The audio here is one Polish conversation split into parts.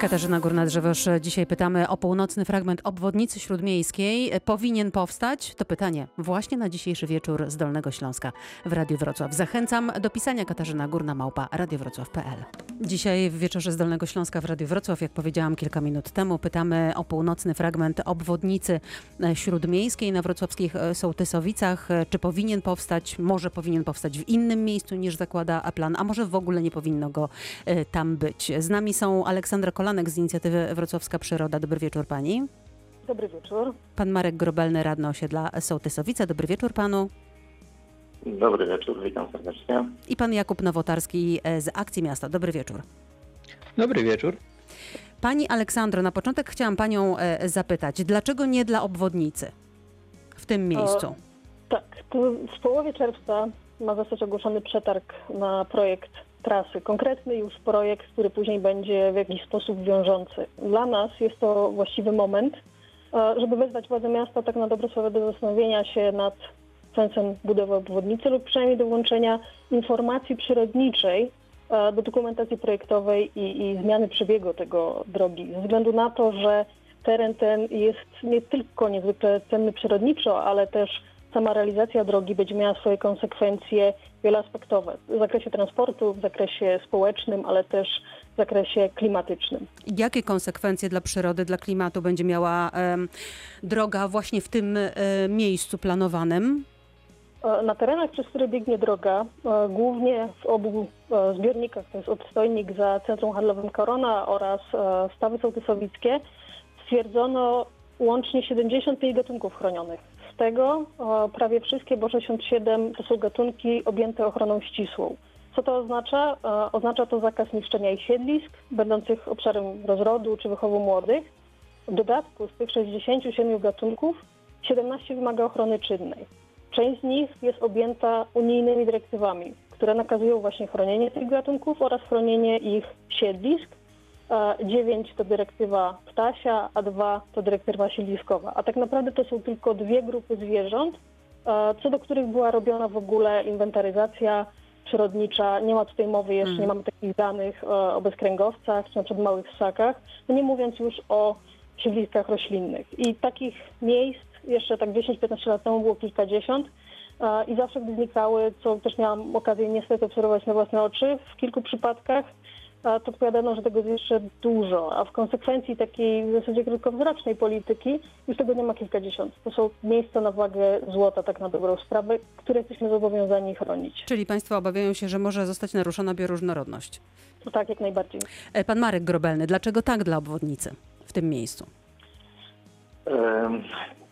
Katarzyna Górna-Drzewosz, dzisiaj pytamy o północny fragment obwodnicy śródmiejskiej. Powinien powstać? To pytanie właśnie na dzisiejszy wieczór z Dolnego Śląska w Radiu Wrocław. Zachęcam do pisania Katarzyna Górna Małpa radiowrocław.pl. Dzisiaj w wieczorze z Dolnego Śląska w Radiu Wrocław, jak powiedziałam kilka minut temu, pytamy o północny fragment obwodnicy śródmiejskiej na wrocławskich Sołtysowicach. Czy powinien powstać? Może powinien powstać w innym miejscu niż zakłada plan, a może w ogóle nie powinno go e, tam być. Z nami są Aleksandra Kolanek z inicjatywy Wrocławska Przyroda. Dobry wieczór pani. Dobry wieczór. Pan Marek Grobelny, radny osiedla Sołtysowice. Dobry wieczór panu. Dobry wieczór, witam serdecznie. I pan Jakub Nowotarski z Akcji Miasta. Dobry wieczór. Dobry wieczór. Pani Aleksandro, na początek chciałam panią e, zapytać, dlaczego nie dla obwodnicy w tym miejscu? O, tak, w połowie czerwca ma zostać ogłoszony przetarg na projekt trasy. Konkretny już projekt, który później będzie w jakiś sposób wiążący. Dla nas jest to właściwy moment, e, żeby wezwać władze miasta tak na dobrą sprawę do zastanowienia się nad sensem budowy obwodnicy lub przynajmniej do włączenia informacji przyrodniczej e, do dokumentacji projektowej i, i zmiany przebiegu tego drogi. Ze względu na to, że teren ten jest nie tylko niezwykle cenny przyrodniczo, ale też sama realizacja drogi będzie miała swoje konsekwencje wieloaspektowe w zakresie transportu, w zakresie społecznym, ale też w zakresie klimatycznym. Jakie konsekwencje dla przyrody, dla klimatu będzie miała droga właśnie w tym e, miejscu planowanym? E, na terenach, przez które biegnie droga, e, głównie w obu zbiornikach, to jest odstojnik za Centrum Handlowym Korona oraz Stawy Sołtysowickie, stwierdzono łącznie 75 gatunków chronionych prawie wszystkie, bo 67 to są gatunki objęte ochroną ścisłą. Co to oznacza? Oznacza to zakaz niszczenia ich siedlisk, będących obszarem rozrodu czy wychowu młodych. W dodatku z tych 67 gatunków 17 wymaga ochrony czynnej. Część z nich jest objęta unijnymi dyrektywami, które nakazują właśnie chronienie tych gatunków oraz chronienie ich siedlisk 9 to dyrektywa ptasia, a 2 to dyrektywa siedliskowa. A tak naprawdę to są tylko dwie grupy zwierząt, co do których była robiona w ogóle inwentaryzacja przyrodnicza. Nie ma tutaj mowy jeszcze, mm. nie mamy takich danych o bezkręgowcach czy na przykład małych ssakach, no nie mówiąc już o siedliskach roślinnych. I takich miejsc jeszcze tak 10-15 lat temu było kilkadziesiąt i zawsze gdy znikały, co też miałam okazję niestety obserwować na własne oczy w kilku przypadkach, to odpowiadano, że tego jest jeszcze dużo, a w konsekwencji takiej w zasadzie krótkowzrocznej polityki już tego nie ma kilkadziesiąt. To są miejsca na wagę złota, tak na dobrą sprawę, które jesteśmy zobowiązani chronić. Czyli Państwo obawiają się, że może zostać naruszona bioróżnorodność? To tak, jak najbardziej. E, pan Marek Grobelny, dlaczego tak dla obwodnicy w tym miejscu?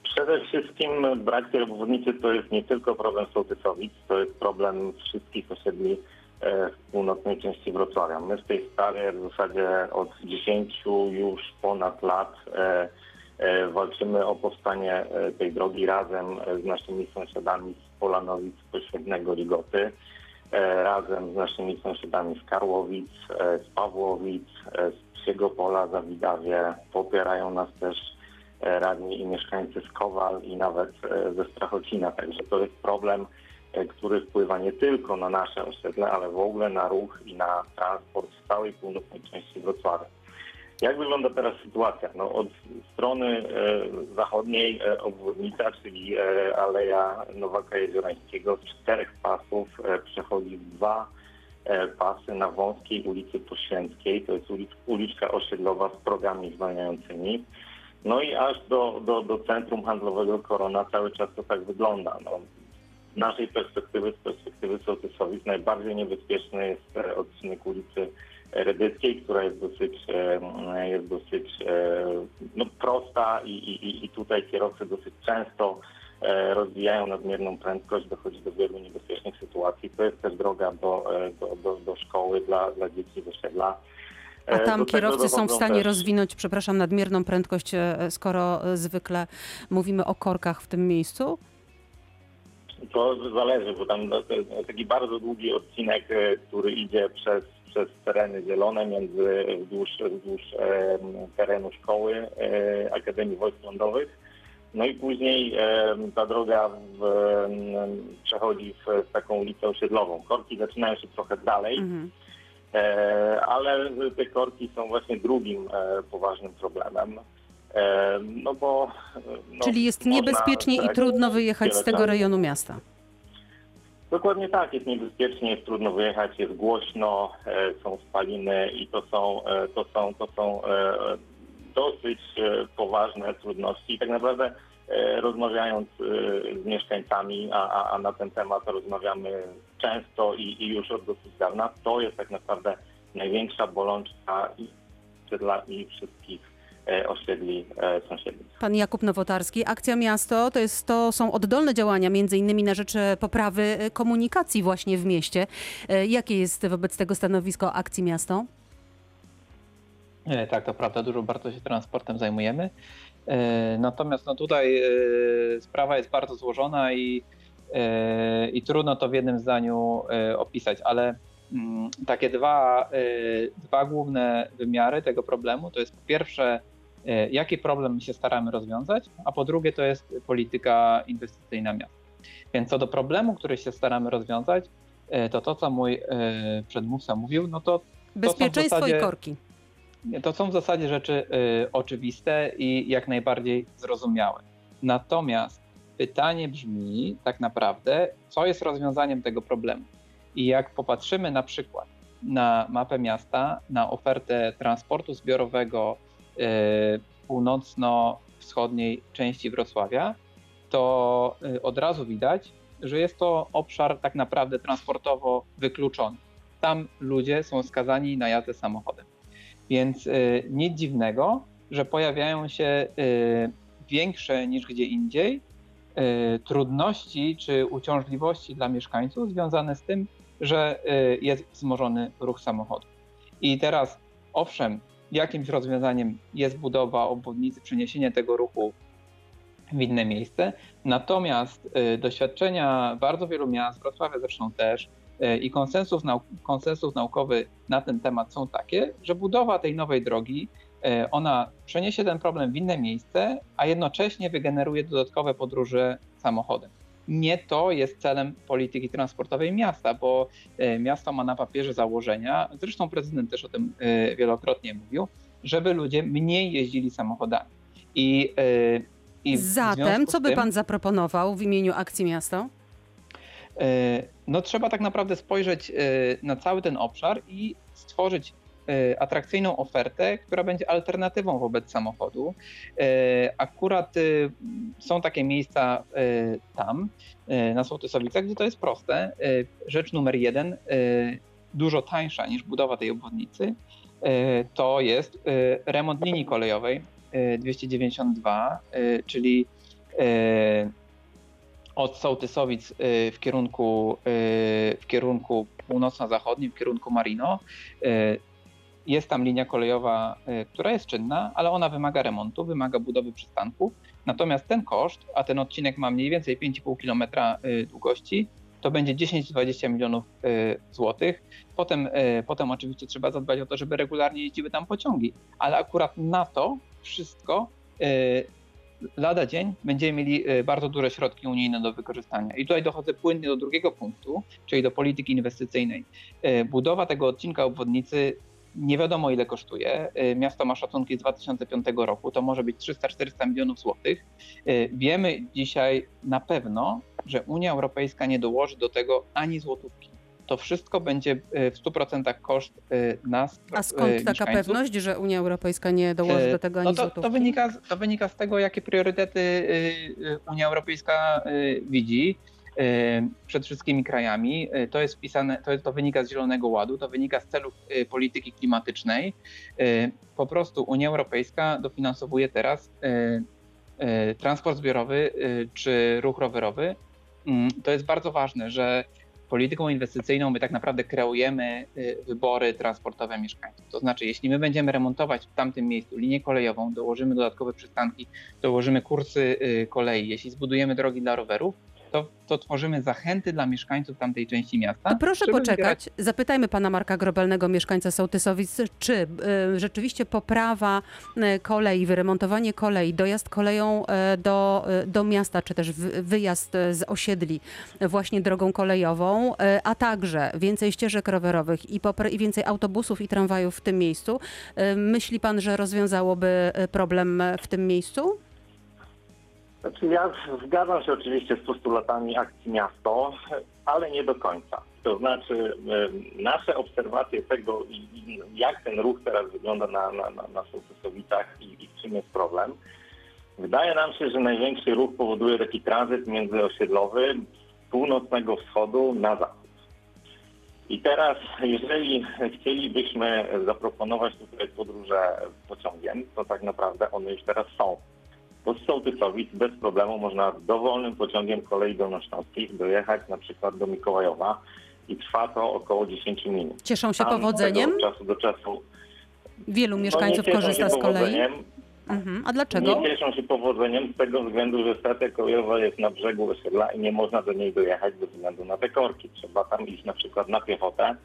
Przede wszystkim brak tej obwodnicy to jest nie tylko problem Sołtysowic, to jest problem wszystkich osiedli w północnej części Wrocławia. My w tej sprawie w zasadzie od 10 już ponad lat e, e, walczymy o powstanie tej drogi razem z naszymi sąsiadami z Polanowic Pośrednego Ligoty, razem z naszymi sąsiadami z Karłowic, z Pawłowic, z Psiego Zawidawie. Popierają nas też radni i mieszkańcy z Kowal i nawet ze Strachocina. Także to jest problem E, który wpływa nie tylko na nasze osiedle, ale w ogóle na ruch i na transport w całej północnej części Wrocławia. Jak wygląda teraz sytuacja? No, od strony e, zachodniej e, obwodnica, czyli e, Aleja Nowaka Jeziorańskiego z czterech pasów przechodzi dwa pasy na wąskiej ulicy Poświęckiej. To jest ulic, uliczka osiedlowa z progami zwalniającymi. No i aż do, do, do centrum handlowego Korona cały czas to tak wygląda. No, naszej perspektywy, z perspektywy Sołtysowic, najbardziej niebezpieczny jest e, odcinek ulicy Redyckiej, która jest dosyć, e, jest dosyć e, no, prosta i, i, i tutaj kierowcy dosyć często rozwijają nadmierną prędkość, dochodzi do wielu niebezpiecznych sytuacji. To jest też droga do, do, do, do szkoły dla, dla dzieci z osiedla. A tam kierowcy są w stanie też... rozwinąć, przepraszam, nadmierną prędkość, skoro zwykle mówimy o korkach w tym miejscu? To zależy, bo tam taki bardzo długi odcinek, e, który idzie przez, przez tereny zielone między wzdłuż, wzdłuż terenu szkoły e, Akademii Wojsk Lądowych. No i później ta droga w, przechodzi w, taką ulicę osiedlową. Korki zaczynają się trochę dalej. Mhm. E, ale te korki są właśnie drugim poważnym problemem. E, no bo, no, Czyli jest niebezpiecznie i tak, trudno wyjechać z tego rejonu miasta. Dokładnie tak, jest niebezpiecznie, jest trudno wyjechać, jest głośno, e, są spaliny i to są, e, to są, to są e, dosyć e, poważne trudności. I tak naprawdę e, rozmawiając e, z mieszkańcami, a, a, a na ten temat rozmawiamy często i, i już od dosyć dawna, to jest tak naprawdę największa bolączka i dla i wszystkich e, osiedli e, sąsiednich. Pan Jakub Nowotarski, Akcja Miasto to, jest, to są oddolne działania, między innymi na rzecz e, poprawy e, komunikacji właśnie w mieście. E, Jakie jest wobec tego stanowisko Akcji Miasto? E, Tak, to prawda, dużo bardzo się transportem zajmujemy. E, Natomiast no tutaj e, sprawa jest bardzo złożona i, e, i trudno to w jednym zdaniu e, opisać, ale mm, takie dwa, e, dwa główne wymiary tego problemu to jest po pierwsze, e, jaki problem się staramy rozwiązać, a po drugie to jest polityka inwestycyjna miasta. Więc co do problemu, który się staramy rozwiązać, e, to to, co mój e, przedmówca mówił, no to Bezpieczeństwo zasadzie- i korki. to są w zasadzie rzeczy oczywiste i jak najbardziej zrozumiałe. Natomiast pytanie brzmi tak naprawdę, co jest rozwiązaniem tego problemu? I jak popatrzymy na przykład na mapę miasta, na ofertę transportu zbiorowego północno-wschodniej części Wrocławia, to y, od razu widać, że jest to obszar tak naprawdę transportowo wykluczony. Tam ludzie są skazani na jazdę samochodem. Więc y, nic dziwnego, że pojawiają się większe niż gdzie indziej trudności czy uciążliwości dla mieszkańców związane z tym, że jest wzmożony ruch samochodów. I teraz, owszem, jakimś rozwiązaniem jest budowa obwodnicy, przeniesienie tego ruchu w inne miejsce, natomiast y, doświadczenia bardzo wielu miast, Wrocławia zresztą też, y, i konsensus, konsensus naukowy na ten temat są takie, że budowa tej nowej drogi, y, ona przeniesie ten problem w inne miejsce, a jednocześnie wygeneruje dodatkowe podróże samochodem. Nie to jest celem polityki transportowej miasta, bo y, miasto ma na papierze założenia, zresztą prezydent też o tym y, wielokrotnie mówił, żeby ludzie mniej jeździli samochodami. I, y, i Zatem, co by tym- pan zaproponował w imieniu Akcji Miasto? E, No trzeba tak naprawdę spojrzeć e, na cały ten obszar i stworzyć e, atrakcyjną ofertę, która będzie alternatywą wobec samochodu. E, Akurat e, są takie miejsca tam, na Sołtysowicach, gdzie to jest proste. Rzecz numer jeden, dużo tańsza niż budowa tej obwodnicy, to jest remont linii kolejowej e, 292, e, czyli od Sołtysowic y, w kierunku, y, w kierunku północno-zachodnim, w kierunku Marino. Jest tam linia kolejowa, y, która jest czynna, ale ona wymaga remontu, wymaga budowy przystanków. Natomiast ten koszt, a ten odcinek ma mniej więcej 5,5 km y, długości, to będzie 10-20 milionów y, złotych. Potem, potem oczywiście trzeba zadbać o to, żeby regularnie jeździły tam pociągi, ale akurat na to wszystko lada dzień będziemy mieli bardzo duże środki unijne do wykorzystania. I tutaj dochodzę płynnie do drugiego punktu, czyli do polityki inwestycyjnej. Budowa tego odcinka obwodnicy nie wiadomo ile kosztuje. Y, Miasto ma szacunki z 2005 roku, to może być 300-400 milionów złotych. Y, Wiemy dzisiaj na pewno, że Unia Europejska nie dołoży do tego ani złotówki. To wszystko będzie y, w 100% koszt nas, A skąd taka pewność, że Unia Europejska nie dołoży do tego ani no to, złotówki? to, wynika, z- to wynika z tego, jakie priorytety Unia Europejska widzi przed wszystkimi krajami. Y, To jest wpisane, to, to wynika z Zielonego Ładu, to wynika z celów y, polityki klimatycznej. Y, Po prostu Unia Europejska dofinansowuje teraz y, y, transport zbiorowy y, czy ruch rowerowy. Mm, To jest bardzo ważne, że polityką inwestycyjną my tak naprawdę kreujemy y, wybory transportowe mieszkańców. To znaczy, jeśli my będziemy remontować w tamtym miejscu linię kolejową, dołożymy dodatkowe przystanki, dołożymy kursy y, kolei, jeśli zbudujemy drogi dla rowerów, to to, tworzymy zachęty dla mieszkańców tamtej części miasta. To proszę poczekać. Zapytajmy pana Marka Grobelnego, mieszkańca Sołtysowic, czy y, rzeczywiście poprawa y, kolei, wyremontowanie kolei, dojazd koleją y, do, y, do miasta, czy też wy- wyjazd z osiedli właśnie drogą kolejową, a także więcej ścieżek rowerowych i, i więcej autobusów i tramwajów w tym miejscu. Myśli pan, że rozwiązałoby problem w tym miejscu? Znaczy ja zgadzam się oczywiście z postulatami akcji miasto, ale nie do końca. To znaczy nasze obserwacje tego, jak ten ruch teraz wygląda na, na, na, na Sołtysowicach i, i czym jest problem, wydaje nam się, że największy ruch powoduje taki tranzyt międzyosiedlowy z północnego wschodu na zachód. I teraz, jeżeli chcielibyśmy zaproponować tutaj podróże pociągiem, to tak naprawdę one już teraz są. Bo z Sołtysowic bez problemu można dowolnym pociągiem kolei dolnośląskiej dojechać na przykład do Mikołajowa i trwa to około 10 minut. Cieszą się Tam powodzeniem? Od czasu do czasu. Wielu no, mieszkańców cieszą korzysta z kolei. Mhm. A dlaczego? Nie cieszą się powodzeniem z tego względu, że stacja kolejowa jest na brzegu osiedla i nie można do niej dojechać ze względu na te korki. Trzeba tam iść na przykład na piechotę,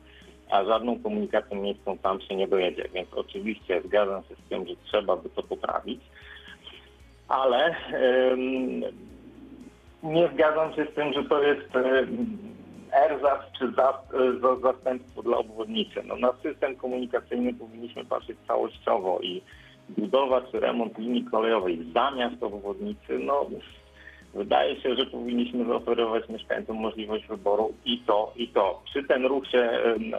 a żadną komunikacją miejską tam się nie dojedzie. Więc oczywiście zgadzam się z tym, że trzeba by to poprawić, ale nie zgadzam się z tym, że to jest ersatz czy za, zastępstwo dla obwodnicy. No, na system komunikacyjny powinniśmy patrzeć całościowo i budowa czy remont linii kolejowej zamiast obwodnicy, no wydaje się, że powinniśmy zaoferować mieszkańcom możliwość wyboru i to, i to. Czy ten ruch się,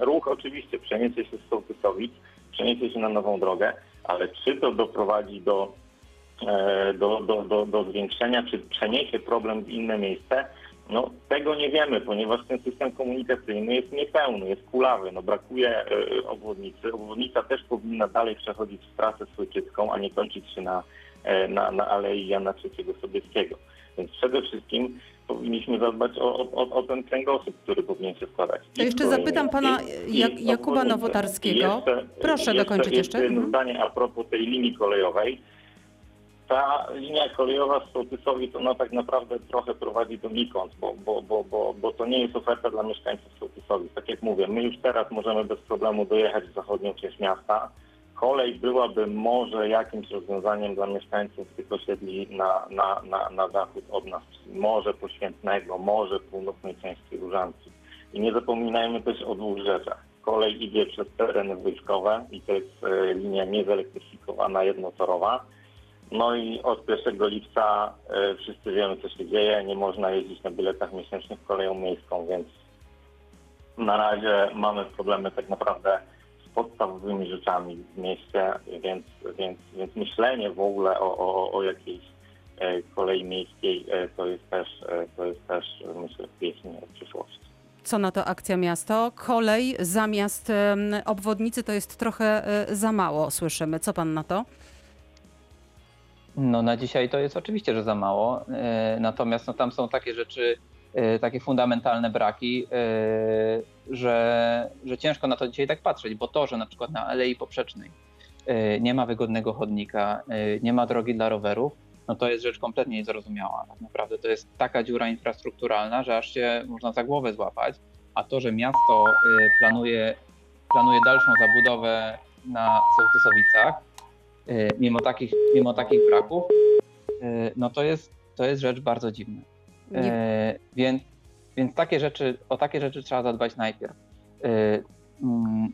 ruch oczywiście przeniesie się z Sołtysowic, przeniesie się na nową drogę, ale czy to doprowadzi do, e, do, do, do, do zwiększenia, czy przeniesie problem w inne miejsce, no tego nie wiemy, ponieważ ten system komunikacyjny jest niepełny, jest kulawy, no brakuje e, obwodnicy. Obwodnica też powinna dalej przechodzić w trasę Słyczycką, a nie kończyć się na, e, na, na Alei Jana III Sobieskiego. Więc przede wszystkim powinniśmy zadbać o, o, o ten kręgosłup, który powinien się składać. To jeszcze zapytam pana i- i Jak- Jakuba. Nowotarskiego. Jeszcze- Proszę dokończyć jeszcze. Jeszcze jedno Mhm. zdanie a propos tej linii kolejowej. Ta linia kolejowa z Sołtysowic, ona tak naprawdę trochę prowadzi donikąd, bo, bo, bo, bo, bo to nie jest oferta dla mieszkańców Sołtysowic. Tak jak mówię, my już teraz możemy bez problemu dojechać w zachodnią część miasta. Kolej byłaby może jakimś rozwiązaniem dla mieszkańców tych osiedli na, na, na, na zachód od nas, może Poświętnego, może północnej części Różanki. I nie zapominajmy też o dwóch rzeczach. Kolej idzie przez tereny wojskowe i to jest e, linia niezelektryfikowana, jednotorowa. No i od 1 lipca e, wszyscy wiemy, co się dzieje. Nie można jeździć na biletach miesięcznych koleją miejską, więc na razie mamy problemy tak naprawdę z podstawowymi rzeczami w mieście, więc, więc, więc myślenie w ogóle o, o, o jakiejś e, kolei miejskiej e, to jest też, to jest też myślę, pieśń przyszłości. Co na to akcja miasto? Kolej zamiast obwodnicy to jest trochę za mało, słyszymy. Co pan na to? No na dzisiaj to jest oczywiście, że za mało. e, Natomiast no, tam są takie rzeczy, e, takie fundamentalne braki, e, że, że ciężko na to dzisiaj tak patrzeć, bo to, że na przykład na Alei Poprzecznej nie ma wygodnego chodnika, nie ma drogi dla rowerów, no to jest rzecz kompletnie niezrozumiała. Tak naprawdę to jest taka dziura infrastrukturalna, że aż się można za głowę złapać, a to, że miasto planuje, planuje dalszą zabudowę na Sołtysowicach, mimo takich, mimo takich braków, e, no to jest, to jest rzecz bardzo dziwna. Nie, E, więc, więc takie rzeczy, o takie rzeczy trzeba zadbać najpierw. E, mm,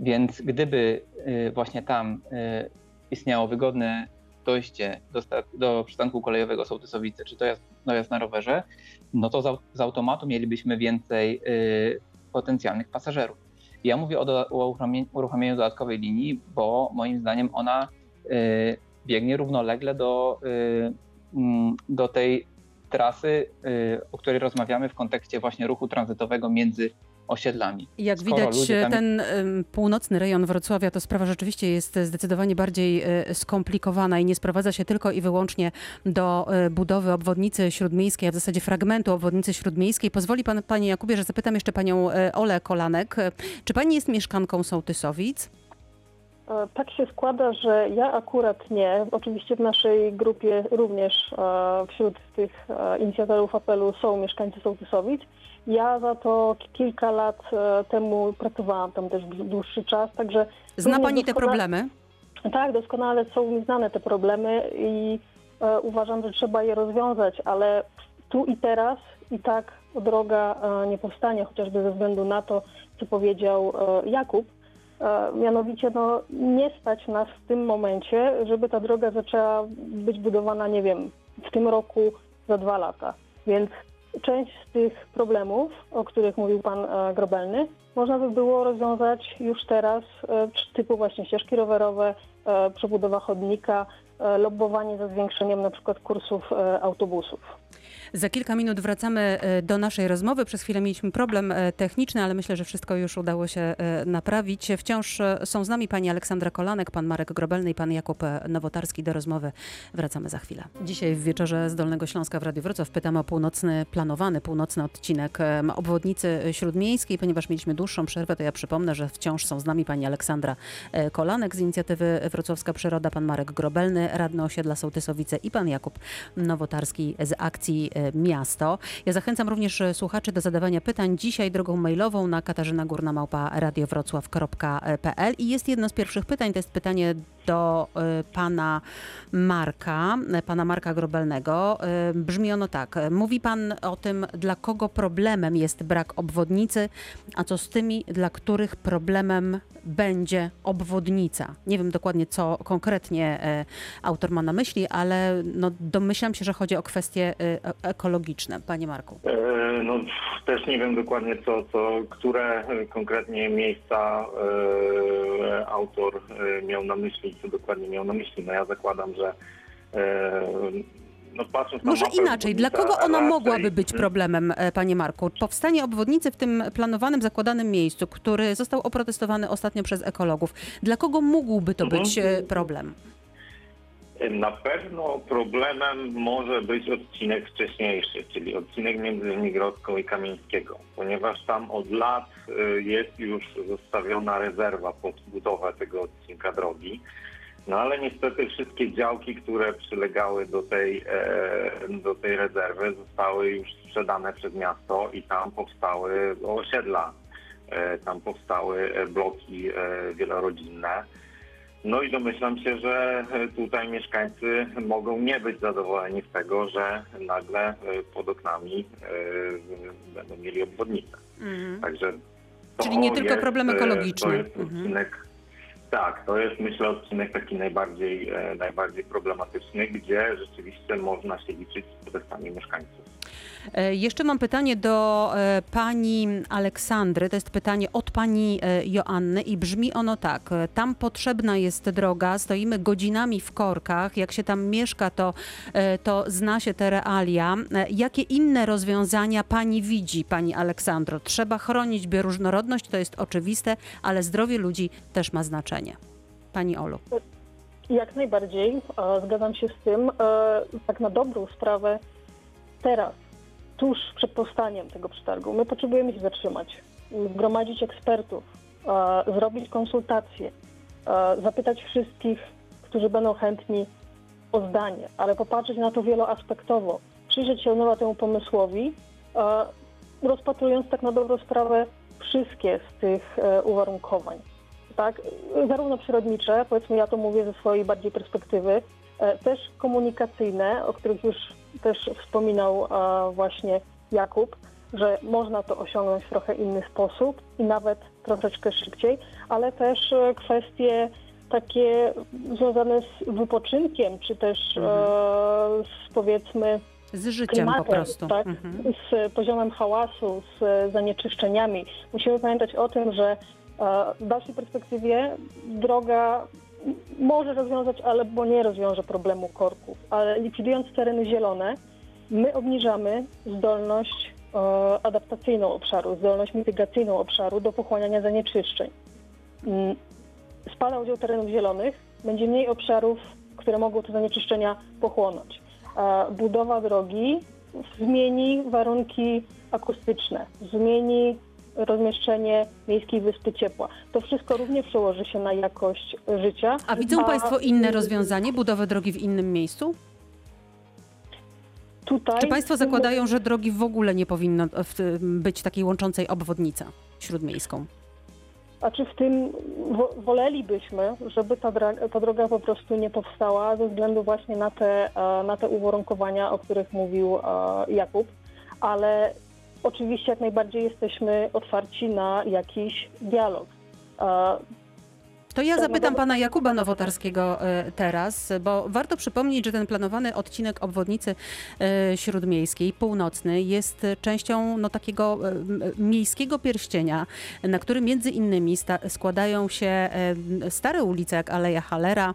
więc gdyby e, właśnie tam e, istniało wygodne dojście do, do przystanku kolejowego Sołtysowice, czy dojazd, dojazd na rowerze, no to z, z automatu mielibyśmy więcej e, potencjalnych pasażerów. Ja mówię o, do, o uruchomieniu, dodatkowej linii, bo moim zdaniem ona e, biegnie równolegle do, e, mm, do tej trasy, y, o której rozmawiamy w kontekście właśnie ruchu tranzytowego między osiedlami. Jak skoro widać, tam- ten północny rejon Wrocławia to sprawa rzeczywiście jest zdecydowanie bardziej skomplikowana i nie sprowadza się tylko i wyłącznie do budowy obwodnicy śródmiejskiej, a w zasadzie fragmentu obwodnicy śródmiejskiej. Pozwoli pan, panie Jakubie, że zapytam jeszcze panią Olę Kolanek. Czy pani jest mieszkanką Sołtysowic? E, Tak się składa, że ja akurat nie. Oczywiście w naszej grupie również e, wśród tych e, inicjatorów apelu są mieszkańcy Sołtysowic. Ja za to kilka lat temu pracowałam tam też dłuższy czas, także Zna pani te problemy? Tak, doskonale są mi znane te problemy i uważam, że trzeba je rozwiązać, ale tu i teraz i tak droga nie powstanie, chociażby ze względu na to, co powiedział Jakub. E, mianowicie no, nie stać nas w tym momencie, żeby ta droga zaczęła być budowana, nie wiem, w tym roku za dwa lata. Więc część z tych problemów, o których mówił pan e, Grobelny, można by było rozwiązać już teraz, e, typu właśnie ścieżki rowerowe, przebudowa chodnika, lobbowanie za zwiększeniem na przykład kursów autobusów. Za kilka minut wracamy e, do naszej rozmowy. Przez chwilę mieliśmy problem e, techniczny, ale myślę, że wszystko już udało się e, naprawić. Wciąż są z nami pani Aleksandra Kolanek, pan Marek Grobelny i pan Jakub Nowotarski. Do rozmowy wracamy za chwilę. Dzisiaj w wieczorze z Dolnego Śląska w Radiu Wrocław pytamy o północny, planowany północny odcinek obwodnicy śródmiejskiej. Ponieważ mieliśmy dłuższą przerwę, to ja przypomnę, że wciąż są z nami pani Aleksandra Kolanek z inicjatywy Wrocławska Przyroda, pan Marek Grobelny, radny osiedla Sołtysowice i pan Jakub Nowotarski z akcji Miasto. Ja zachęcam również e, słuchaczy do zadawania pytań dzisiaj drogą mailową na katarzynagórna.radiowrocław.pl i jest jedno z pierwszych pytań, to jest pytanie do e, pana Marka, e, pana Marka Grobelnego. E, Brzmi ono tak. Mówi pan o tym, dla kogo problemem jest brak obwodnicy, a co z tymi, dla których problemem będzie obwodnica. Nie wiem dokładnie, co konkretnie e, autor ma na myśli, ale no, domyślam się, że chodzi o kwestie e, e- ekologiczne. Panie Marku. E, No, też nie wiem dokładnie, co, co, które konkretnie miejsca e, autor e, miał na myśli, co dokładnie miał na myśli. No ja zakładam, że no Może mapę, inaczej, dla kogo ona raczej- mogłaby być problemem, panie Marku? Powstanie obwodnicy w tym planowanym, zakładanym miejscu, który został oprotestowany ostatnio przez ekologów. Dla kogo mógłby to Mhm. być problem? Na pewno problemem może być odcinek wcześniejszy, czyli odcinek między Żmigrodzką i Kamieńskiego, ponieważ tam od lat y, jest już zostawiona rezerwa pod budowę tego odcinka drogi. No ale niestety wszystkie działki, które przylegały do tej, e, do tej rezerwy zostały już sprzedane przez miasto i tam powstały osiedla, e, tam powstały bloki e, wielorodzinne. No i domyślam się, że e, tutaj mieszkańcy mogą nie być zadowoleni z tego, że nagle e, pod oknami e, będą mieli obwodnicę. Także to Czyli nie tylko jest, problem ekologiczny. To jest Mhm. tak, to jest myślę odcinek taki najbardziej, najbardziej problematyczny, gdzie rzeczywiście można się liczyć z protestami mieszkańców. E, Jeszcze mam pytanie do e, pani Aleksandry. To jest pytanie od pani e, Joanny i brzmi ono tak. Tam potrzebna jest droga, stoimy godzinami w korkach. Jak się tam mieszka, to, to zna się te realia. Jakie inne rozwiązania pani widzi, pani Aleksandro? Trzeba chronić bioróżnorodność, to jest oczywiste, ale zdrowie ludzi też ma znaczenie. Pani Olu. Jak najbardziej, zgadzam się z tym. Tak na dobrą sprawę, teraz, tuż przed powstaniem tego przetargu, my potrzebujemy się zatrzymać, zgromadzić ekspertów, e, zrobić konsultacje, e, zapytać wszystkich, którzy będą chętni o zdanie, ale popatrzeć na to wieloaspektowo, przyjrzeć się nowa temu pomysłowi, e, rozpatrując tak na dobrą sprawę wszystkie z tych e, uwarunkowań. Tak, zarówno przyrodnicze, powiedzmy ja to mówię ze swojej bardziej perspektywy, też komunikacyjne, o których już też wspominał e, właśnie Jakub, że można to osiągnąć w trochę inny sposób i nawet troszeczkę szybciej, ale też e, kwestie takie związane z wypoczynkiem, czy też e, z powiedzmy Z życiem klimatem, po prostu. tak, Mhm. z poziomem hałasu, z zanieczyszczeniami. Musimy pamiętać o tym, że e, w dalszej perspektywie droga może rozwiązać, albo nie rozwiąże problemu korków, ale likwidując tereny zielone, my obniżamy zdolność e, adaptacyjną obszaru, zdolność mitygacyjną obszaru do pochłaniania zanieczyszczeń. Mm, Spada udział terenów zielonych, będzie mniej obszarów, które mogą te zanieczyszczenia pochłonąć. Budowa drogi zmieni warunki akustyczne, zmieni rozmieszczenie miejskiej wyspy ciepła. To wszystko również przełoży się na jakość życia. A widzą Państwo inne rozwiązanie, budowę drogi w innym miejscu? Tutaj Czy Państwo zakładają, że drogi w ogóle nie powinno być takiej łączącej obwodnica śródmiejską? A czy w tym wo- wolelibyśmy, żeby ta, ta droga po prostu nie powstała ze względu właśnie na te, e, na te uwarunkowania, o których mówił e, Jakub, ale oczywiście jak najbardziej jesteśmy otwarci na jakiś dialog. To ja zapytam pana Jakuba Nowotarskiego e, teraz, bo warto przypomnieć, że ten planowany odcinek obwodnicy e, śródmiejskiej, północny, jest częścią no, takiego e, miejskiego pierścienia, na którym między innymi składają się stare ulice jak Aleja Halera,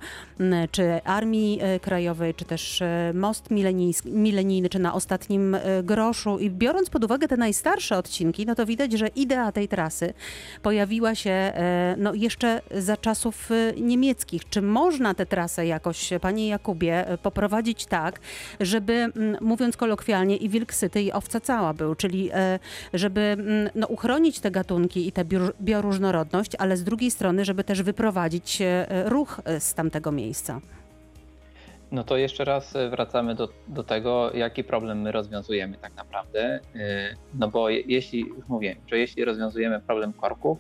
czy Armii Krajowej, czy też most milenijny, czy na ostatnim groszu. I biorąc pod uwagę te najstarsze odcinki, no to widać, że idea tej trasy pojawiła się no, jeszcze za czasów e, niemieckich. Czy można tę trasę jakoś, panie Jakubie, e, poprowadzić tak, żeby, mm, mówiąc kolokwialnie, i wilk syty, i owca cała był, czyli e, żeby mm, no, uchronić te gatunki i tę bior- bioróżnorodność, ale z drugiej strony, żeby też wyprowadzić ruch z tamtego miejsca. No to jeszcze raz wracamy do, do tego, jaki problem my rozwiązujemy tak naprawdę. No bo je- jeśli, już mówiłem, że jeśli rozwiązujemy problem korków,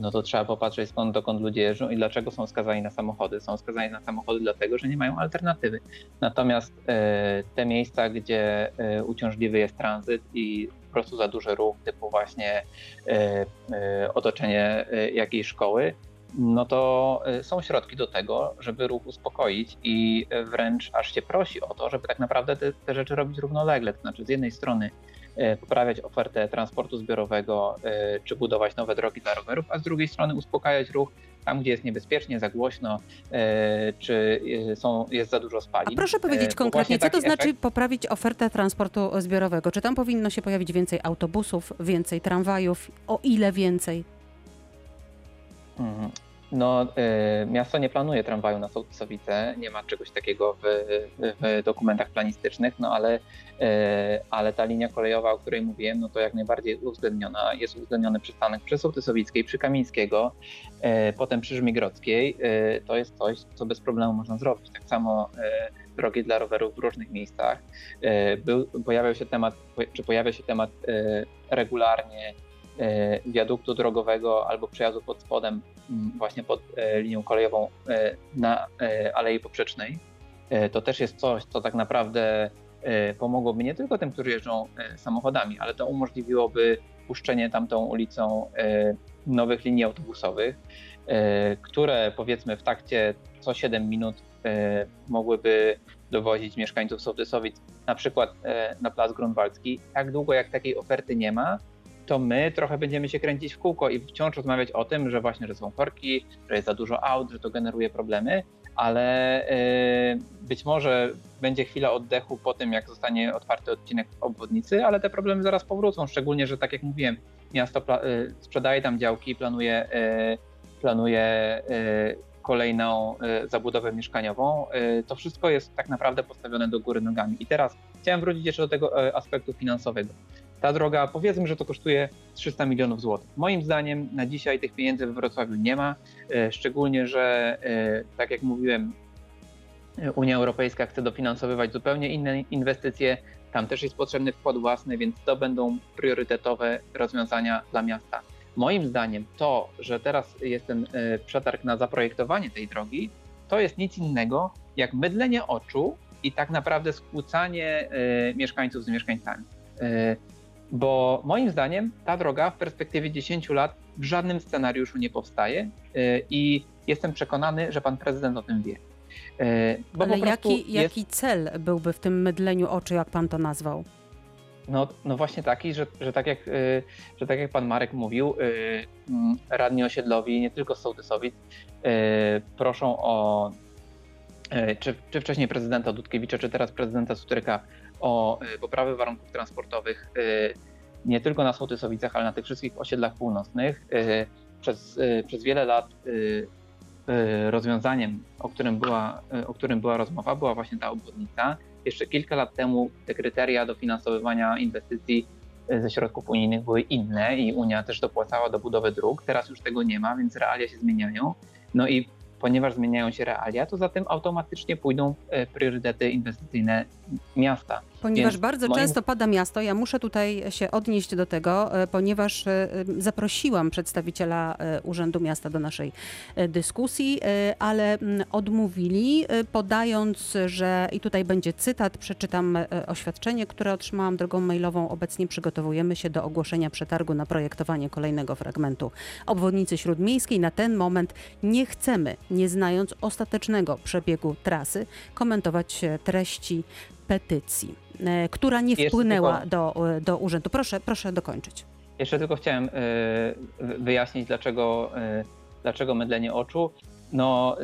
no to trzeba popatrzeć skąd dokąd ludzie jeżdżą i dlaczego są skazani na samochody. Są skazani na samochody dlatego, że nie mają alternatywy. Natomiast e, te miejsca, gdzie e, uciążliwy jest tranzyt i po prostu za duży ruch, typu właśnie e, e, otoczenie e, jakiejś szkoły, no to są środki do tego, żeby ruch uspokoić i wręcz aż się prosi o to, żeby tak naprawdę te, te rzeczy robić równolegle. To znaczy z jednej strony poprawiać ofertę transportu zbiorowego y, czy budować nowe drogi dla rowerów, a z drugiej strony uspokajać ruch tam, gdzie jest niebezpiecznie, za głośno, y, czy są, jest za dużo A spalin. proszę Y, powiedzieć konkretnie, co to znaczy efekt- poprawić ofertę transportu zbiorowego? Czy tam powinno się pojawić więcej autobusów, więcej tramwajów? O ile więcej? No, y, miasto nie planuje tramwaju na Sołtysowice, nie ma czegoś takiego w, w dokumentach planistycznych, no ale, y, ale ta linia kolejowa, o której mówiłem, no to jak najbardziej jest uwzględniona. Jest uwzględniony przystanek przy Sołtysowickiej, przy Kamińskiego, y, potem przy Żmigrodzkiej. To jest coś, co bez problemu można zrobić. Tak samo drogi dla rowerów w różnych miejscach. Był, pojawiał się temat, czy pojawia się temat regularnie wiaduktu drogowego albo przejazdu pod spodem, właśnie pod e, linią kolejową e, na e, Alei Poprzecznej. To też jest coś, co tak naprawdę pomogłoby nie tylko tym, którzy jeżdżą samochodami, ale to umożliwiłoby puszczenie tamtą ulicą nowych linii autobusowych, które powiedzmy w takcie co 7 minut mogłyby dowozić mieszkańców Sołtysowic na przykład na Plac Grunwaldzki. Tak długo jak takiej oferty nie ma, to my trochę będziemy się kręcić w kółko i wciąż rozmawiać o tym, że właśnie, że są korki, że jest za dużo aut, że to generuje problemy, ale e, być może będzie chwila oddechu po tym, jak zostanie otwarty odcinek obwodnicy, ale te problemy zaraz powrócą, szczególnie, że tak jak mówiłem, miasto e, sprzedaje tam działki, planuje, e, planuje kolejną zabudowę mieszkaniową. To wszystko jest tak naprawdę postawione do góry nogami. I teraz chciałem wrócić jeszcze do tego aspektu finansowego. Ta droga, powiedzmy, że to kosztuje 300 milionów złotych. Moim zdaniem na dzisiaj tych pieniędzy we Wrocławiu nie ma, e, szczególnie, że e, tak jak mówiłem, Unia Europejska chce dofinansowywać zupełnie inne inwestycje. Tam też jest potrzebny wkład własny, więc to będą priorytetowe rozwiązania dla miasta. Moim zdaniem to, że teraz jest ten e, przetarg na zaprojektowanie tej drogi, to jest nic innego jak mydlenie oczu i tak naprawdę skłócanie mieszkańców z mieszkańcami. Bo moim zdaniem ta droga w perspektywie 10 lat w żadnym scenariuszu nie powstaje e, i jestem przekonany, że pan prezydent o tym wie. E, Bo Ale jaki, jest- jaki cel byłby w tym mydleniu oczu, jak pan to nazwał? No, no właśnie taki, że, że, tak jak, y, że tak jak pan Marek mówił, y, mm, radni osiedlowi, nie tylko y, proszą o, y, czy, czy wcześniej prezydenta Dudkiewicza, czy teraz prezydenta Sutryka, o y, poprawę warunków transportowych y, nie tylko na Sołtysowicach, ale na tych wszystkich osiedlach północnych. Y, Przez, przez wiele lat rozwiązaniem, o którym, była, o którym była rozmowa, była właśnie ta obwodnica. Jeszcze kilka lat temu te kryteria dofinansowywania inwestycji ze środków unijnych były inne i Unia też dopłacała do budowy dróg. Teraz już tego nie ma, więc realia się zmieniają. No i ponieważ zmieniają się realia, to za tym automatycznie pójdą e, priorytety inwestycyjne miasta. Ponieważ Więc bardzo moim... często pada miasto, ja muszę tutaj się odnieść do tego, e, ponieważ e, zaprosiłam przedstawiciela Urzędu Miasta do naszej dyskusji, ale odmówili, podając, że i tutaj będzie cytat, przeczytam oświadczenie, które otrzymałam drogą mailową. Obecnie przygotowujemy się do ogłoszenia przetargu na projektowanie kolejnego fragmentu obwodnicy śródmiejskiej. Na ten moment nie chcemy nie znając ostatecznego przebiegu trasy, komentować treści petycji, e, która nie wpłynęła tylko, do, e, do urzędu. Proszę, proszę dokończyć. Jeszcze tylko chciałem e, wyjaśnić, dlaczego, dlaczego mydlenie oczu. No,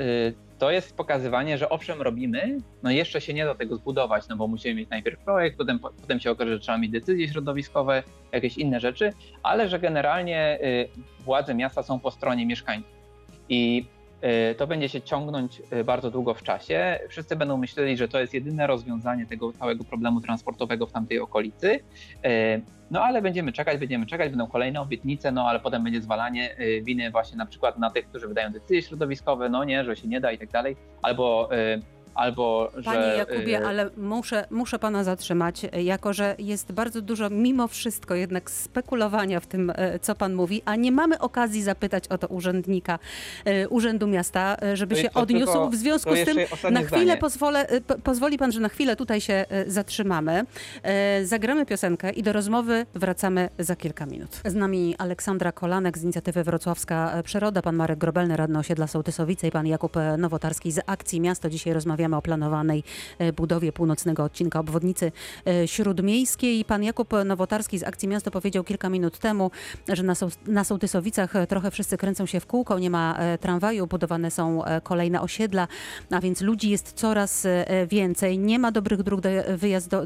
to jest pokazywanie, że owszem robimy, no jeszcze się nie da tego zbudować, no bo musimy mieć najpierw projekt, potem, potem się okaże, że trzeba mieć decyzje środowiskowe, jakieś inne rzeczy, ale że generalnie władze miasta są po stronie mieszkańców. I E, to będzie się ciągnąć e, bardzo długo w czasie. Wszyscy będą myśleli, że to jest jedyne rozwiązanie tego całego problemu transportowego w tamtej okolicy. E, no ale będziemy czekać, będziemy czekać, będą kolejne obietnice, no ale potem będzie zwalanie winy właśnie na przykład na tych, którzy wydają decyzje środowiskowe, no nie, że się nie da i tak dalej, albo albo że... Panie Jakubie, y, ale muszę, muszę pana zatrzymać, jako że jest bardzo dużo mimo wszystko jednak spekulowania w tym, e, co pan mówi, a nie mamy okazji zapytać o to urzędnika e, Urzędu Miasta, e, żeby to się odniósł. Tylko, w związku z tym na chwilę pozwolę, pozwoli pan, że na chwilę tutaj się zatrzymamy. Zagramy piosenkę i do rozmowy wracamy za kilka minut. Z nami Aleksandra Kolanek z inicjatywy Wrocławska Przyroda, pan Marek Grobelny, radny osiedla Sołtysowice i pan Jakub Nowotarski z Akcji Miasto. Dzisiaj rozmawiamy rozmawiamy o planowanej e, budowie północnego odcinka obwodnicy e, śródmiejskiej. Pan Jakub Nowotarski z Akcji Miasto powiedział kilka minut temu, że na, Sołtysowicach e, trochę wszyscy kręcą się w kółko, nie ma tramwaju, budowane są kolejne osiedla, a więc ludzi jest coraz więcej. Nie ma dobrych dróg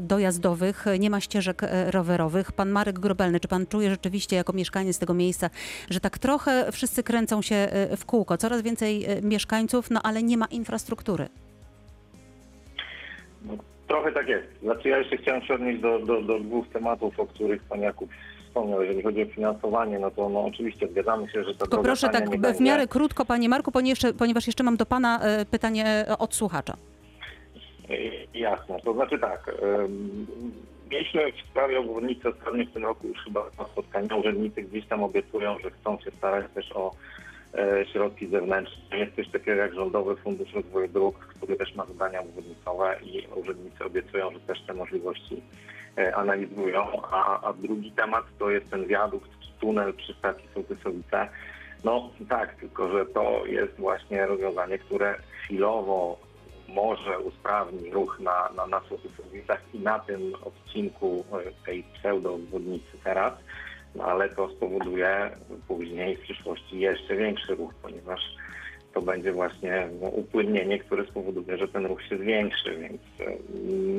dojazdowych, nie ma ścieżek rowerowych. Pan Marek Grobelny, czy pan czuje rzeczywiście jako mieszkaniec tego miejsca, że tak trochę wszyscy kręcą się w kółko, coraz więcej mieszkańców, no ale nie ma infrastruktury? Trochę tak jest. Znaczy ja jeszcze chciałem się odnieść do, do, do dwóch tematów, o których pan Jakub wspomniał. Jeżeli chodzi o finansowanie, no to no, oczywiście zgadzamy się, że to Tylko proszę tak w będzie... miarę krótko, panie Marku, ponieważ jeszcze, mam do pana e, pytanie e, od słuchacza. E, jasne, to znaczy tak. Mieliśmy w sprawie obwodnicy ostatnio w tym roku już chyba na spotkania. Urzędnicy gdzieś tam obiecują, że chcą się starać też o środki zewnętrzne. Jest coś takiego jak Rządowy Fundusz Rozwoju Dróg, który też ma zadania obwodnicowe i urzędnicy obiecują, że też te możliwości e, analizują. A, a drugi temat to jest ten wiadukt tunel przy stacji Sołtysowice. No tak, tylko że to jest właśnie rozwiązanie, które chwilowo może usprawni ruch na, na, na Sołtysowicach i na tym odcinku e, tej pseudo-obwodnicy teraz ale to spowoduje później w przyszłości jeszcze większy ruch, ponieważ to będzie właśnie no, upłynnienie, które spowoduje, że ten ruch się zwiększy, więc e,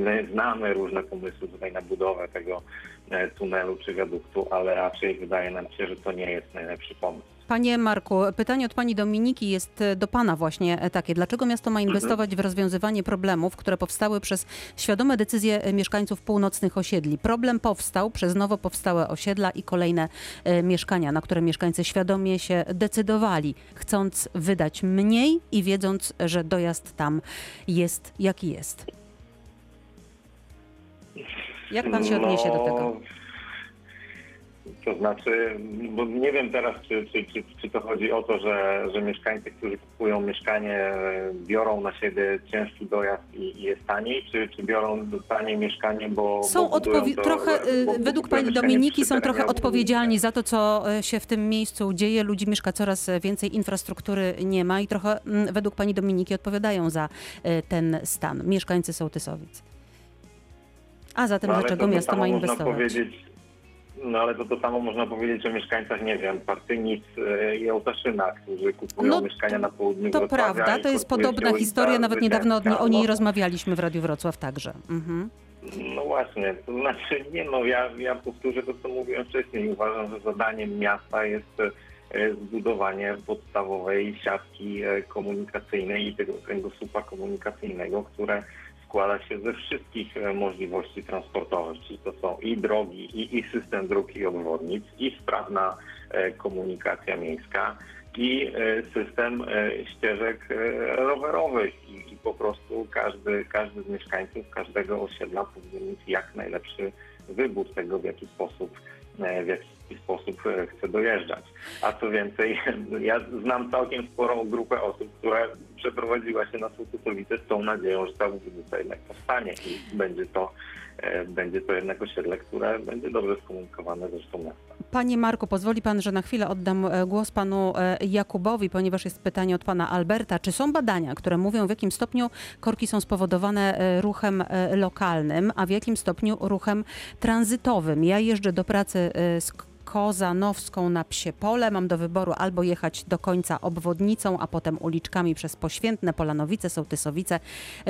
my znamy różne pomysły tutaj na budowę tego e, tunelu czy wiaduktu, ale raczej wydaje nam się, że to nie jest najlepszy pomysł. Panie Marku, pytanie od pani Dominiki jest do pana właśnie takie. Dlaczego miasto ma inwestować w rozwiązywanie problemów, które powstały przez świadome decyzje mieszkańców północnych osiedli? Problem powstał przez nowo powstałe osiedla i kolejne e, mieszkania, na które mieszkańcy świadomie się decydowali, chcąc wydać mniej i wiedząc, że dojazd tam jest jaki jest. Jak pan się odniesie do tego? To znaczy, bo nie wiem teraz, czy, czy, czy, czy to chodzi o to, że, że mieszkańcy, którzy kupują mieszkanie, biorą na siebie ciężki dojazd i, i jest taniej, czy, czy biorą tanie mieszkanie, bo. Są bo odpowi- trochę, y, bo, według pani Dominiki, są trochę odpowiedzialni za to, co y, się w tym miejscu dzieje. Ludzi mieszka coraz więcej, infrastruktury nie ma i trochę mm, według pani Dominiki odpowiadają za y, ten stan. Mieszkańcy Sołtysowic. A zatem no, dlaczego miasto ma inwestować? Powiedzieć, no ale to to samo można powiedzieć o mieszkańcach, nie wiem, Partynic e, i Ołtaszyna, którzy kupują no, mieszkania na południu To prawda, to jest podobna historia, nawet niedawno o, o niej rozmawialiśmy w Radiu Wrocław także. Mhm. No właśnie, to znaczy nie no, ja, ja powtórzę to, co mówiłem wcześniej. Uważam, że zadaniem miasta jest e, zbudowanie podstawowej siatki e, komunikacyjnej i tego kręgosłupa komunikacyjnego, które składa się ze wszystkich e, możliwości transportowych, czyli to są i drogi, i, i system dróg i obwodnic, i sprawna e, komunikacja miejska, i e, system ścieżek rowerowych i, i po prostu każdy, każdy z mieszkańców każdego osiedla powinien mieć jak najlepszy wybór tego, w jaki sposób w jaki sposób chce dojeżdżać. A co więcej, ja znam całkiem sporą grupę osób, która przeprowadziła się na Sołtysowice z tą nadzieją, że ta obwodnica jednak powstanie i będzie to, e, będzie to jednak osiedle, które będzie dobrze skomunikowane z miasta. Panie Marku, pozwoli pan, że na chwilę oddam e, głos panu e, Jakubowi, ponieważ jest pytanie od pana Alberta. Czy są badania, które mówią, w jakim stopniu korki są spowodowane ruchem lokalnym, a w jakim stopniu ruchem tranzytowym? Ja jeżdżę do pracy z Kozanowską na Psie Pole. Mam do wyboru albo jechać do końca obwodnicą, a potem uliczkami przez Poświętne, Polanowice, Sołtysowice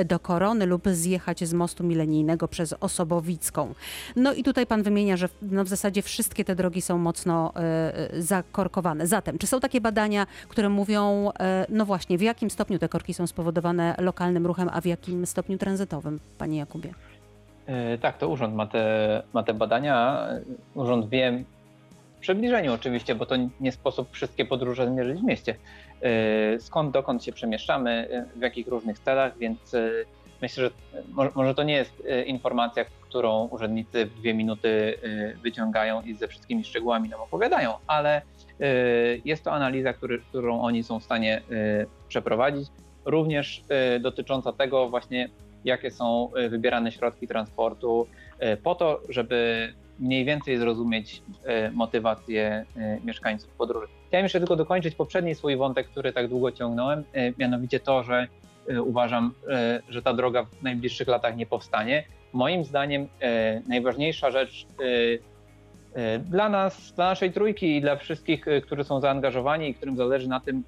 do Korony lub zjechać z mostu milenijnego przez Osobowicką. No i tutaj pan wymienia, że no w zasadzie wszystkie te drogi są mocno y, zakorkowane. Zatem, czy są takie badania, które mówią, y, no właśnie, w jakim stopniu te korki są spowodowane lokalnym ruchem, a w jakim stopniu tranzytowym, panie Jakubie? Tak, to urząd ma te, ma te badania. Urząd wie, przybliżeniu oczywiście, bo to nie sposób wszystkie podróże zmierzyć w mieście. E, skąd, dokąd się przemieszczamy, e, w jakich różnych celach, więc e, myślę, że może to nie jest informacja, którą urzędnicy w dwie minuty wyciągają i ze wszystkimi szczegółami nam opowiadają, ale jest to analiza, którą oni są w stanie przeprowadzić, również dotycząca tego właśnie, jakie są wybierane środki transportu, po to, żeby mniej więcej zrozumieć e, motywację e, mieszkańców podróży. Chciałem jeszcze tylko dokończyć poprzedni swój wątek, który tak długo ciągnąłem, e, mianowicie to, że uważam, że ta droga w najbliższych latach nie powstanie. Moim zdaniem najważniejsza rzecz dla nas, dla naszej trójki i dla wszystkich, którzy są zaangażowani i którym zależy na tym,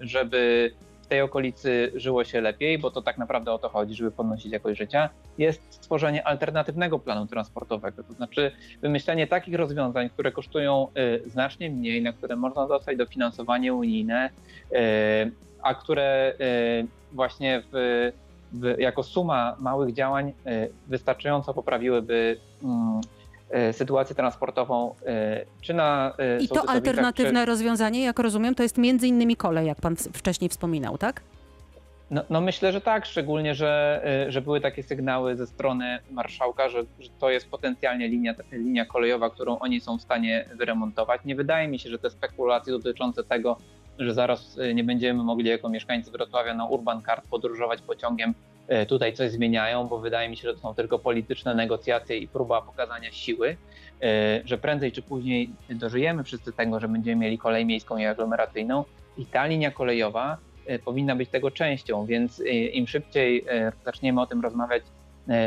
żeby tej okolicy żyło się lepiej, bo to tak naprawdę o to chodzi, żeby podnosić jakość życia, jest stworzenie alternatywnego planu transportowego. To znaczy wymyślenie takich rozwiązań, które kosztują y, znacznie mniej, na które można dostać dofinansowanie unijne, y, a które y, właśnie w, w, jako suma małych działań wystarczająco poprawiłyby mm, sytuację transportową, e, czy na e, I to alternatywne czy... rozwiązanie, jak rozumiem, to jest między innymi kolej, jak pan wcześniej wspominał, tak? No, no, myślę, że tak, szczególnie, że, że były takie sygnały ze strony marszałka, że, że, to jest potencjalnie linia, linia kolejowa, którą oni są w stanie wyremontować. Nie wydaje mi się, że te spekulacje dotyczące tego, że zaraz nie będziemy mogli jako mieszkańcy Wrocławia na Urban Card podróżować pociągiem E, tutaj coś zmieniają, bo wydaje mi się, że to są tylko polityczne negocjacje i próba pokazania siły, e, że prędzej czy później dożyjemy wszyscy tego, że będziemy mieli kolej miejską i aglomeracyjną. I ta linia kolejowa e, powinna być tego częścią, więc im szybciej zaczniemy o tym rozmawiać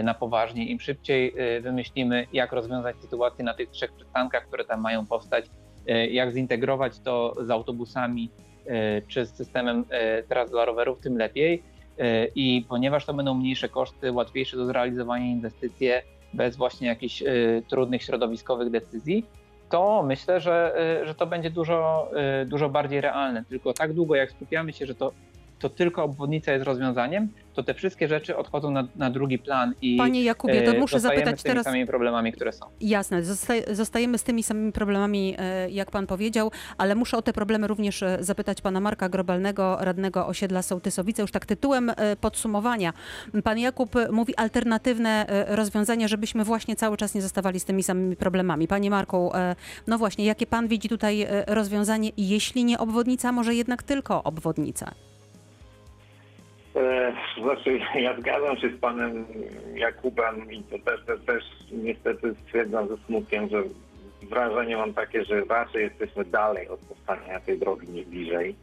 na poważnie, im szybciej wymyślimy, jak rozwiązać sytuację na tych trzech przystankach, które tam mają powstać, jak zintegrować to z autobusami czy z systemem tras dla rowerów, tym lepiej. E, i ponieważ to będą mniejsze koszty, łatwiejsze do zrealizowania inwestycje bez właśnie jakichś e, trudnych środowiskowych decyzji, to myślę, że, e, że to będzie dużo, dużo bardziej realne. Tylko tak długo, jak skupiamy się, że to, to tylko obwodnica jest rozwiązaniem, to te wszystkie rzeczy odchodzą na, na drugi plan i Panie Jakubie, to muszę zapytać z tymi teraz. samymi problemami, które są. Jasne, zostajemy z tymi samymi problemami, e, jak pan powiedział, ale muszę o te problemy również e, zapytać pana Marka Grobalnego, radnego osiedla Sołtysowice, już tak tytułem e, podsumowania. Pan Jakub mówi alternatywne rozwiązania, żebyśmy właśnie cały czas nie zostawali z tymi samymi problemami. Panie Marku, no właśnie, jakie pan widzi tutaj rozwiązanie, jeśli nie obwodnica, może jednak tylko obwodnica? E, znaczy, ja zgadzam się z panem Jakubem i to też, też, też niestety stwierdzam ze smutkiem, że wrażenie mam takie, że raczej jesteśmy dalej od powstania tej drogi niż bliżej.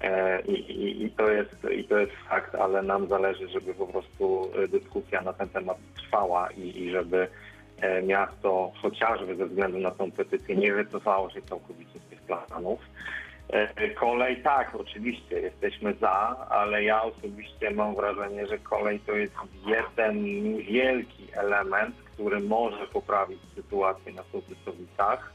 E, I, i, I, to jest, I to jest fakt, ale nam zależy, żeby po prostu dyskusja na ten temat trwała i, i żeby e, miasto chociażby ze względu na tą petycję nie wycofało się całkowicie z tych planów. E, kolej tak, oczywiście jesteśmy za, ale ja osobiście mam wrażenie, że kolej to jest jeden wielki element, który może poprawić sytuację na Sołtysowicach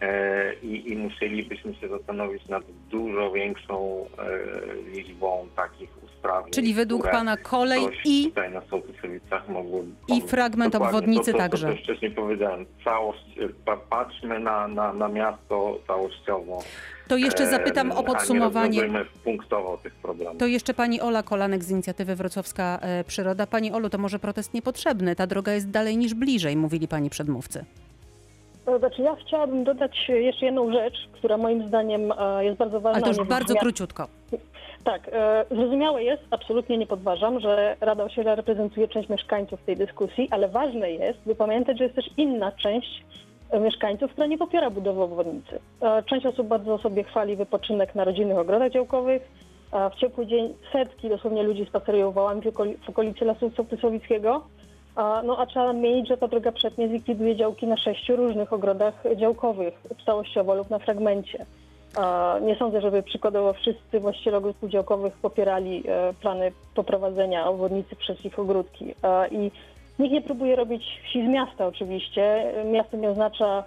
e, i, i musielibyśmy się zastanowić nad dużo większą e, liczbą takich sprawnie. Czyli według pana kolej i, tutaj na Sołtysowicach mogło i fragment obwodnicy to, to, także. To, co wcześniej powiedziałem, całość, e, pa, patrzmy na, na, na miasto całościowo. To jeszcze e, zapytam o A podsumowanie. punktowo tych problemów. To jeszcze pani Ola Kolanek z inicjatywy Wrocławska e, Przyroda. Pani Olu, to może protest niepotrzebny. Ta droga jest dalej niż bliżej, mówili pani przedmówcy. To Znaczy ja chciałabym dodać jeszcze jedną rzecz, która moim zdaniem jest bardzo ważna. Ale to już bardzo króciutko. Tak, e, zrozumiałe jest, absolutnie nie podważam, że Rada Osiedla reprezentuje część mieszkańców tej dyskusji, ale ważne jest, by pamiętać, że jest też inna część mieszkańców, która nie popiera budowy obwodnicy. E, Część osób bardzo sobie chwali wypoczynek na rodzinnych ogrodach działkowych. W ciepły dzień setki dosłownie ludzi spacerują wałami w okoli- w okolicy Lasu Sołtysowickiego. A, No a trzeba nadmienić, że ta droga przetnie zlikwiduje działki na sześciu różnych ogrodach działkowych, całościowo lub na fragmencie. Nie sądzę, żeby przykładowo wszyscy właściciele ogródków działkowych popierali e, plany poprowadzenia obwodnicy przez ich ogródki. I nikt nie próbuje robić wsi z miasta oczywiście. Miasto nie oznacza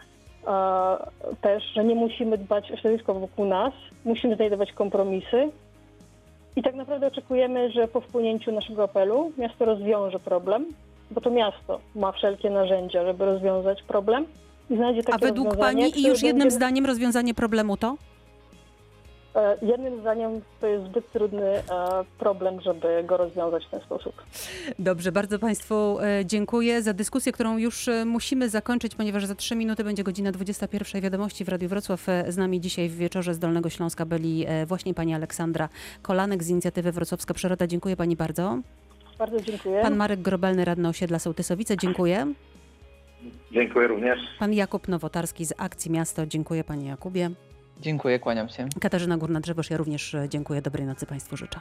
też, że nie musimy dbać o środowisko wokół nas, musimy znajdować kompromisy. I tak naprawdę oczekujemy, że po wpłynięciu naszego apelu miasto rozwiąże problem, bo to miasto ma wszelkie narzędzia, żeby rozwiązać problem i znajdzie takie A według pani i już jednym będzie- zdaniem rozwiązanie problemu to? E, Jednym zdaniem to jest zbyt trudny e, problem, żeby go rozwiązać w ten sposób. Dobrze, bardzo Państwu e, dziękuję za dyskusję, którą już musimy zakończyć, ponieważ za trzy minuty będzie godzina 21. Wiadomości w Radiu Wrocław. Z nami dzisiaj w wieczorze z Dolnego Śląska byli właśnie pani Aleksandra Kolanek z inicjatywy Wrocławska Przyroda. Dziękuję pani bardzo. Bardzo dziękuję. Pan Marek Grobelny, radny osiedla Sołtysowice. Dziękuję. Dziękuję również. Pan Jakub Nowotarski z Akcji Miasto. Dziękuję panie Jakubie. Dziękuję, kłaniam się. Katarzyna Górna-Drzewosz, ja również e, dziękuję. Dobrej nocy Państwu życzę.